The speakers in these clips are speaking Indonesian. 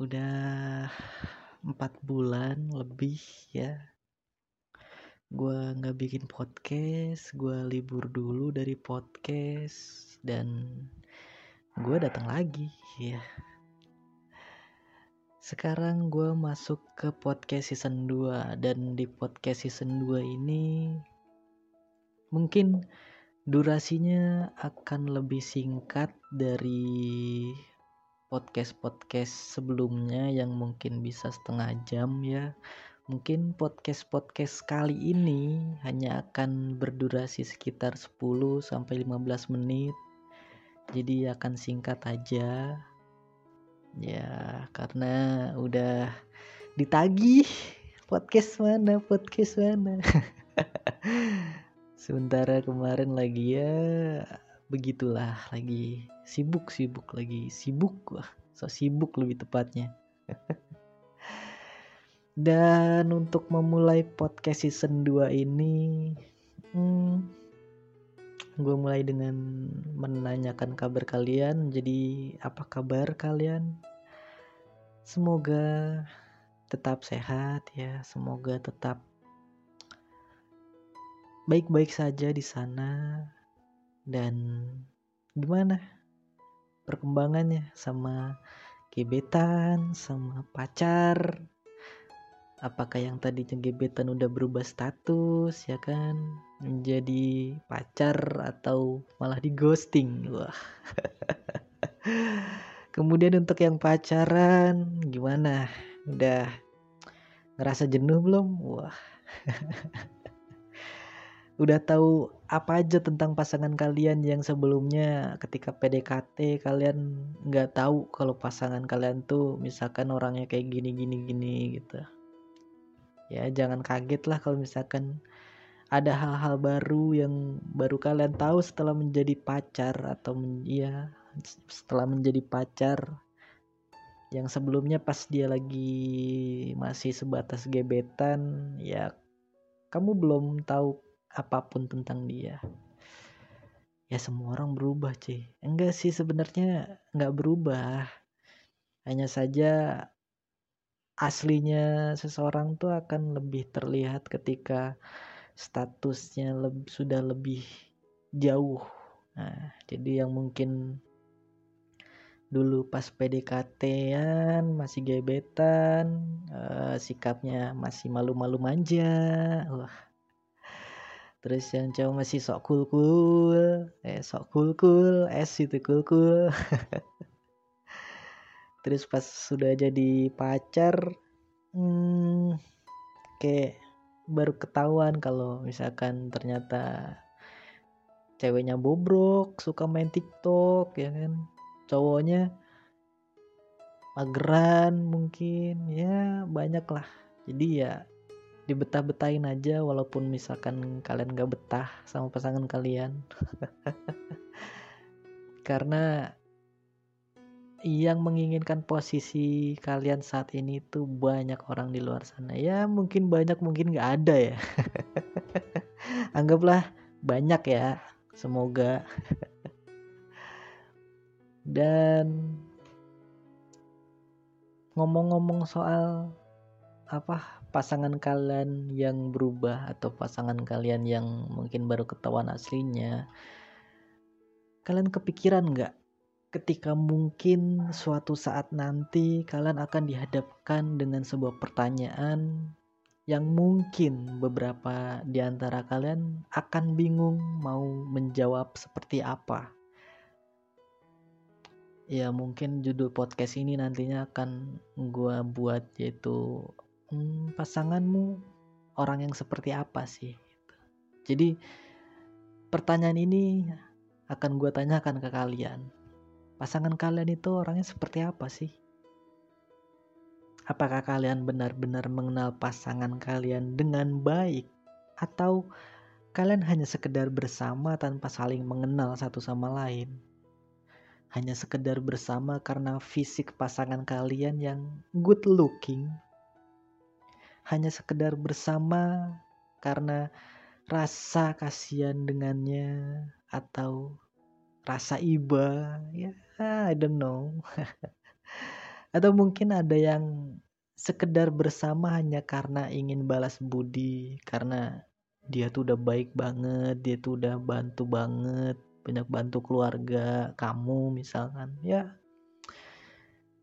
Udah empat bulan lebih ya. Gua nggak bikin podcast Gua libur dulu dari podcast Dan gue datang lagi ya. Sekarang gue masuk ke podcast season 2 Dan di podcast season 2 ini Mungkin durasinya akan lebih singkat dari podcast-podcast sebelumnya yang mungkin bisa setengah jam ya. Mungkin podcast-podcast kali ini hanya akan berdurasi sekitar 10 sampai 15 menit. Jadi akan singkat aja. Ya karena udah ditagih podcast mana podcast mana. Sementara kemarin lagi ya begitulah lagi. Sibuk sibuk lagi. Sibuk wah so sibuk lebih tepatnya. Dan untuk memulai podcast season 2 ini hmm, gue mulai dengan menanyakan kabar kalian. Jadi apa kabar kalian? Semoga tetap sehat ya. Semoga tetap baik-baik saja di sana dan gimana perkembangannya sama gebetan sama pacar? Apakah yang tadinya gebetan udah berubah status ya kan? Menjadi pacar atau malah di ghosting? Wah. Kemudian untuk yang pacaran gimana? Udah ngerasa jenuh belum? Wah udah tahu apa aja tentang pasangan kalian yang sebelumnya ketika PDKT kalian nggak tahu kalau pasangan kalian tuh misalkan orangnya kayak gini gini gini gitu. Ya jangan kaget lah kalau misalkan ada hal-hal baru yang baru kalian tahu setelah menjadi pacar atau men, ya setelah menjadi pacar yang sebelumnya pas dia lagi masih sebatas gebetan ya kamu belum tahu apa pun tentang dia. Ya semua orang berubah cuy enggak sih sebenarnya enggak berubah. Hanya saja aslinya seseorang tuh akan lebih terlihat ketika statusnya lebih, sudah lebih jauh. Nah jadi yang mungkin dulu pas PDKT-an masih gebetan uh, sikapnya masih malu-malu manja. Wah terus yang cowok masih sok cool cool eh sok cool cool es itu cool cool terus pas sudah jadi pacar hmm, kayak baru ketahuan kalau misalkan ternyata ceweknya bobrok suka main tiktok ya kan? Cowoknya mageran mungkin ya banyak lah jadi ya dibetah-betahin aja walaupun misalkan kalian gak betah sama pasangan kalian. Karena yang menginginkan posisi kalian saat ini tuh banyak orang di luar sana. Ya mungkin banyak mungkin gak ada ya. Anggaplah banyak ya semoga. Dan ngomong-ngomong soal apa pasangan kalian yang berubah atau pasangan kalian yang mungkin baru ketahuan aslinya kalian kepikiran nggak ketika mungkin suatu saat nanti kalian akan dihadapkan dengan sebuah pertanyaan yang mungkin beberapa di antara kalian akan bingung mau menjawab seperti apa. Ya mungkin judul podcast ini nantinya akan gue buat yaitu hmm, pasanganmu orang yang seperti apa sih? Jadi pertanyaan ini akan gue tanyakan ke kalian. Pasangan kalian itu orangnya seperti apa sih? Apakah kalian benar-benar mengenal pasangan kalian dengan baik atau kalian hanya sekedar bersama tanpa saling mengenal satu sama lain? Hanya sekedar bersama karena fisik pasangan kalian yang good looking hanya sekedar bersama karena rasa kasihan dengannya atau rasa iba ya I don't know. Atau mungkin ada yang sekedar bersama hanya karena ingin balas budi karena dia tuh udah baik banget dia tuh udah bantu banget banyak bantu keluarga kamu misalkan ya.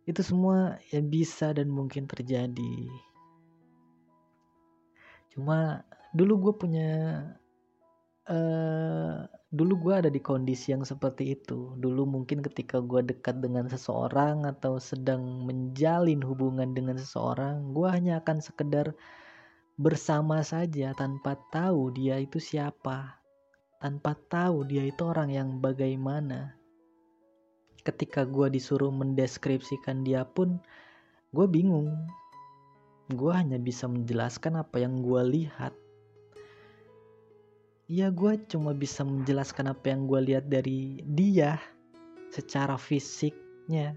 Itu semua ya bisa dan mungkin terjadi cuma dulu gue punya uh, dulu gue ada di kondisi yang seperti itu. Dulu mungkin ketika gue dekat dengan seseorang atau sedang menjalin hubungan dengan seseorang gue hanya akan sekedar bersama saja tanpa tahu dia itu siapa. Tanpa tahu dia itu orang yang bagaimana. Ketika gue disuruh mendeskripsikan dia pun gue bingung gue hanya bisa menjelaskan apa yang gue lihat. Ya gue cuma bisa menjelaskan apa yang gue lihat dari dia secara fisiknya.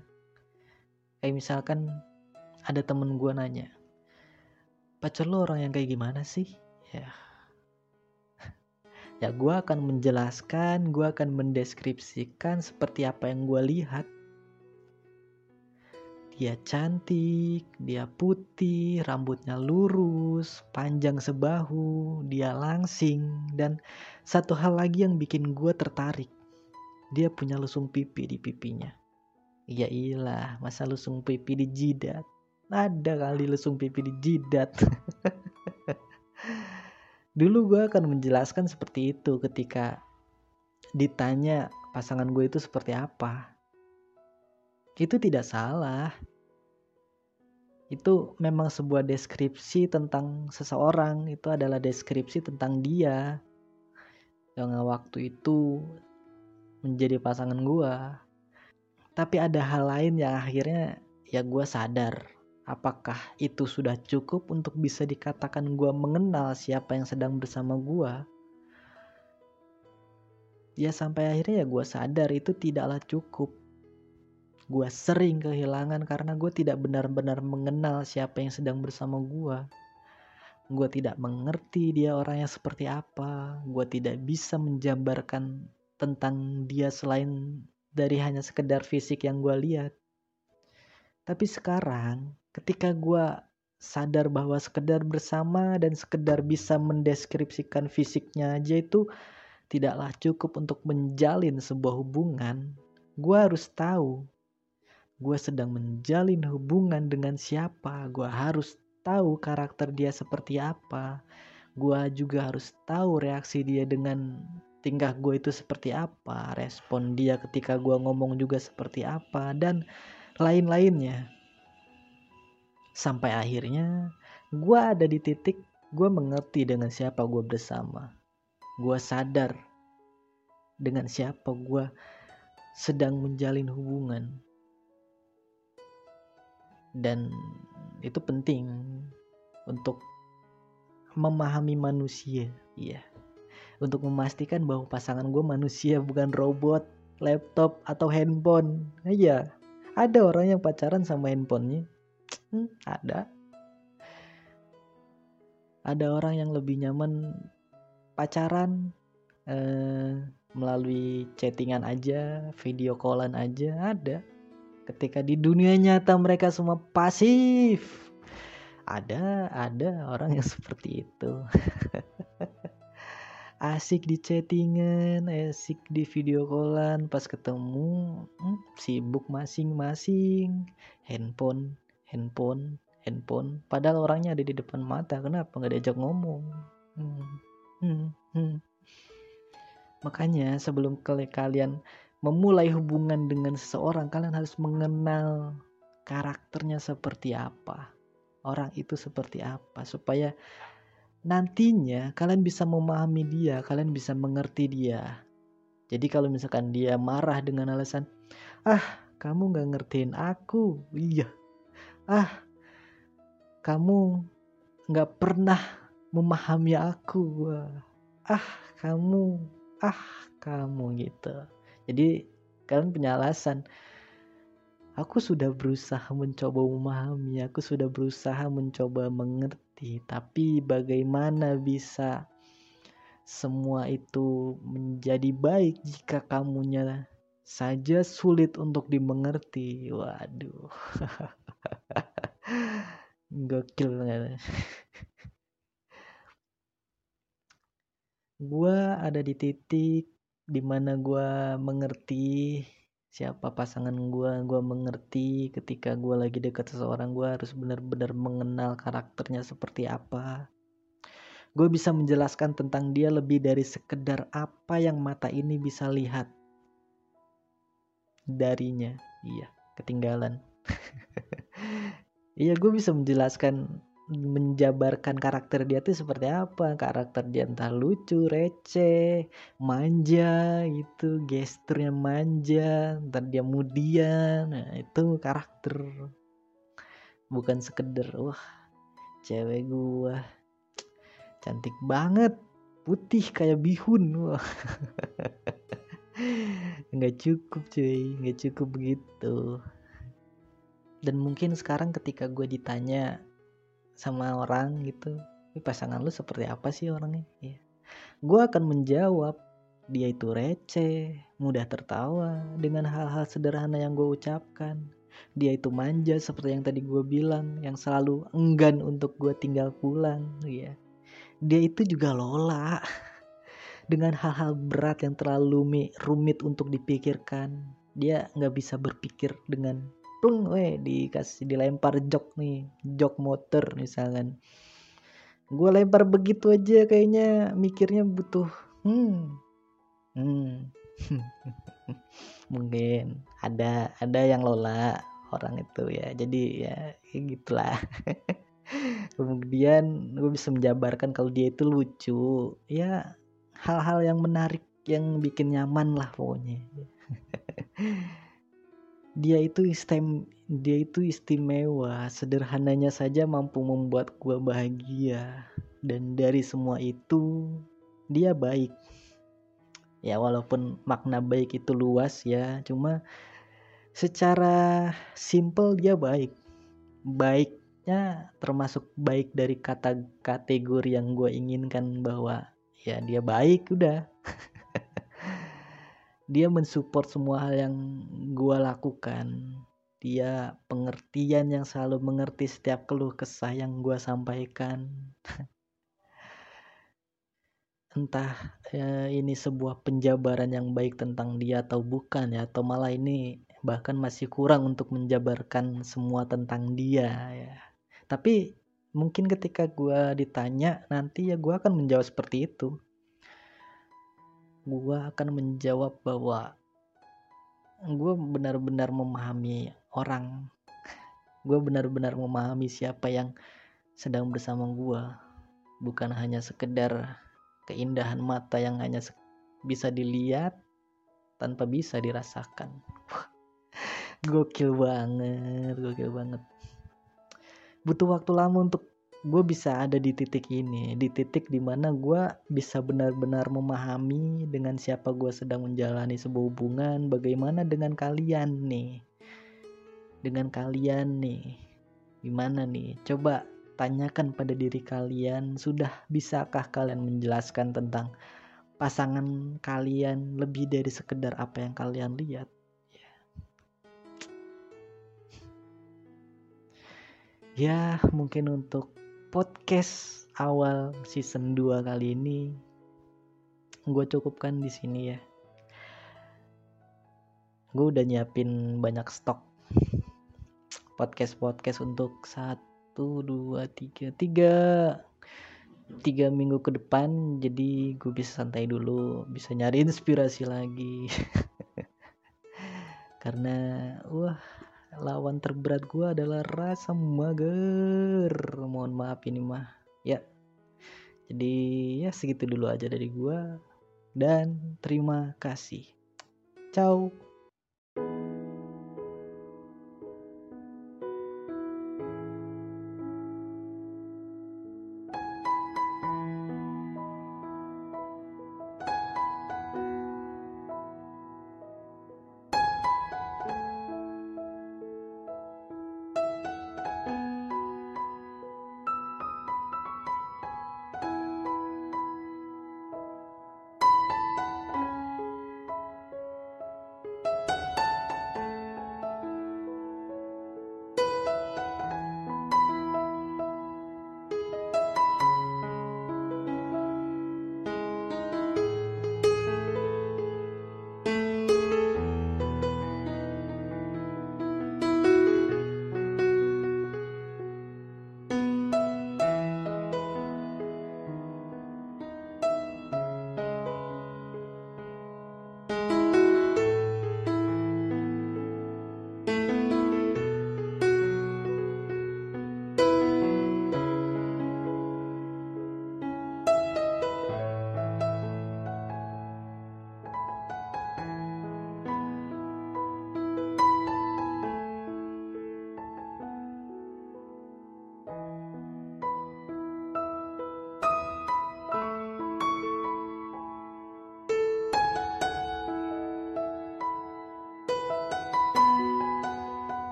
Kayak misalkan ada temen gue nanya pacar lo orang yang kayak gimana sih? Ya. Ya gue akan menjelaskan gue akan mendeskripsikan seperti apa yang gue lihat dia cantik, dia putih, rambutnya lurus, panjang sebahu, dia langsing, dan satu hal lagi yang bikin gue tertarik. Dia punya lusung pipi di pipinya. Ya iyalah, masa lusung pipi di jidat? Ada kali lusung pipi di jidat. Dulu gue akan menjelaskan seperti itu ketika ditanya pasangan gue itu seperti apa. Itu tidak salah. Itu memang sebuah deskripsi tentang seseorang, itu adalah deskripsi tentang dia. Yang waktu itu menjadi pasangan gue. Tapi ada hal lain yang akhirnya ya gue sadar Apakah itu sudah cukup untuk bisa dikatakan gue mengenal siapa yang sedang bersama gue? Ya sampai akhirnya ya gue sadar itu tidaklah cukup. Gue sering kehilangan karena gue tidak benar-benar mengenal siapa yang sedang bersama gue. Gue tidak mengerti dia orang yang seperti apa. Gue tidak bisa menjambarkan tentang dia selain dari hanya sekedar fisik yang gue lihat. Tapi sekarang ketika gue sadar bahwa sekedar bersama dan sekedar bisa mendeskripsikan fisiknya aja itu tidaklah cukup untuk menjalin sebuah hubungan, gue harus tahu gue sedang menjalin hubungan dengan siapa, gue harus tahu karakter dia seperti apa, gue juga harus tahu reaksi dia dengan tingkah gue itu seperti apa, respon dia ketika gue ngomong juga seperti apa, dan lain-lainnya. Sampai akhirnya gue ada di titik gue mengerti dengan siapa gue bersama. Gue sadar dengan siapa gue sedang menjalin hubungan dan itu penting untuk memahami manusia. Iya. Untuk memastikan bahwa pasangan gue manusia bukan robot laptop atau handphone. Iya. Ada orang yang pacaran sama handphonenya. Hmm, ada. Ada orang yang lebih nyaman pacaran eh, melalui chattingan aja, video callan aja, ada. Ketika di dunia nyata mereka semua pasif. Ada, ada orang yang seperti itu. asik di chattingan, asik di video callan, pas ketemu hmm, sibuk masing-masing, handphone handphone handphone padahal orangnya ada di depan mata kenapa nggak diajak ngomong hmm, hmm, hmm. makanya sebelum kalian memulai hubungan dengan seseorang kalian harus mengenal karakternya seperti apa orang itu seperti apa supaya nantinya kalian bisa memahami dia kalian bisa mengerti dia. Jadi kalau misalkan dia marah dengan alasan ah kamu nggak ngertiin aku. Iya. Ah kamu nggak pernah memahami aku. Ah kamu. Ah kamu gitu jadi kalian punya alasan aku sudah berusaha mencoba memahami aku sudah berusaha mencoba mengerti tapi bagaimana bisa semua itu menjadi baik jika kamunya saja sulit untuk dimengerti. Waduh. Gokil banget. gua ada di titik di mana gua mengerti siapa pasangan gua gua mengerti ketika gua lagi dekat seseorang gua harus benar-benar mengenal karakternya seperti apa. Gue bisa menjelaskan tentang dia lebih dari sekedar apa yang mata ini bisa lihat. Darinya iya ketinggalan. Iya gue bisa menjelaskan menjabarkan karakter dia tuh seperti apa? Karakter dia entah lucu receh manja gitu gesturnya manja entar dia mudia nah itu karakter. Bukan sekedar wah cewek gua cantik banget putih kayak bihun. Wah. Nggak cukup cuy. Nggak cukup begitu. Dan mungkin sekarang ketika gue ditanya sama orang gitu. Pasangan lu seperti apa sih orangnya? Ya gue akan menjawab dia itu receh mudah tertawa dengan hal-hal sederhana yang gue ucapkan. Dia itu manja seperti yang tadi gue bilang yang selalu enggan untuk gue tinggal pulang ya dia itu juga lola dengan hal-hal berat yang terlalu rumit untuk dipikirkan. Dia nggak bisa berpikir dengan tung weh dikasih dilempar jok nih jok motor misalkan. Gue lempar begitu aja kayaknya mikirnya butuh hmm hmm mungkin ada ada yang lola orang itu ya. Jadi ya gitulah. Kemudian gue bisa menjabarkan kalau dia itu lucu ya hal-hal yang menarik yang bikin nyaman lah pokoknya dia itu istem dia itu istimewa. Sederhananya saja mampu membuat gue bahagia. Dan dari semua itu dia baik. Ya walaupun makna baik itu luas ya. Cuma secara simple dia baik. Baik ya termasuk baik dari kata kategori yang gue inginkan bahwa ya dia baik udah dia mensupport semua hal yang gue lakukan. Dia pengertian yang selalu mengerti setiap keluh kesah yang gue sampaikan. Entah ya, ini sebuah penjabaran yang baik tentang dia atau bukan ya atau malah ini bahkan masih kurang untuk menjabarkan semua tentang dia ya. Tapi mungkin ketika gue ditanya nanti ya gue akan menjawab seperti itu gue akan menjawab bahwa gue benar-benar memahami orang. Gue benar-benar memahami siapa yang sedang bersama gue bukan hanya sekedar keindahan mata yang hanya bisa dilihat tanpa bisa dirasakan. Gokil banget gokil banget. Butuh waktu lama untuk gue bisa ada di titik ini di titik di mana gue bisa benar-benar memahami dengan siapa gue sedang menjalani sebuah hubungan bagaimana dengan kalian nih. Dengan kalian nih gimana nih? Coba tanyakan pada diri kalian sudah bisakah kalian menjelaskan tentang pasangan kalian lebih dari sekedar apa yang kalian lihat? Ya mungkin untuk podcast awal season 2 kali ini gue cukupkan di sini ya. Gue udah nyiapin banyak stok. Podcast podcast untuk satu dua tiga tiga. Tiga minggu ke depan jadi gue bisa santai dulu bisa nyari inspirasi lagi. Karena wah lawan terberat gue adalah rasa mager. Mohon maaf ini mah. Ya. Jadi ya segitu dulu aja dari gue dan terima kasih. Ciao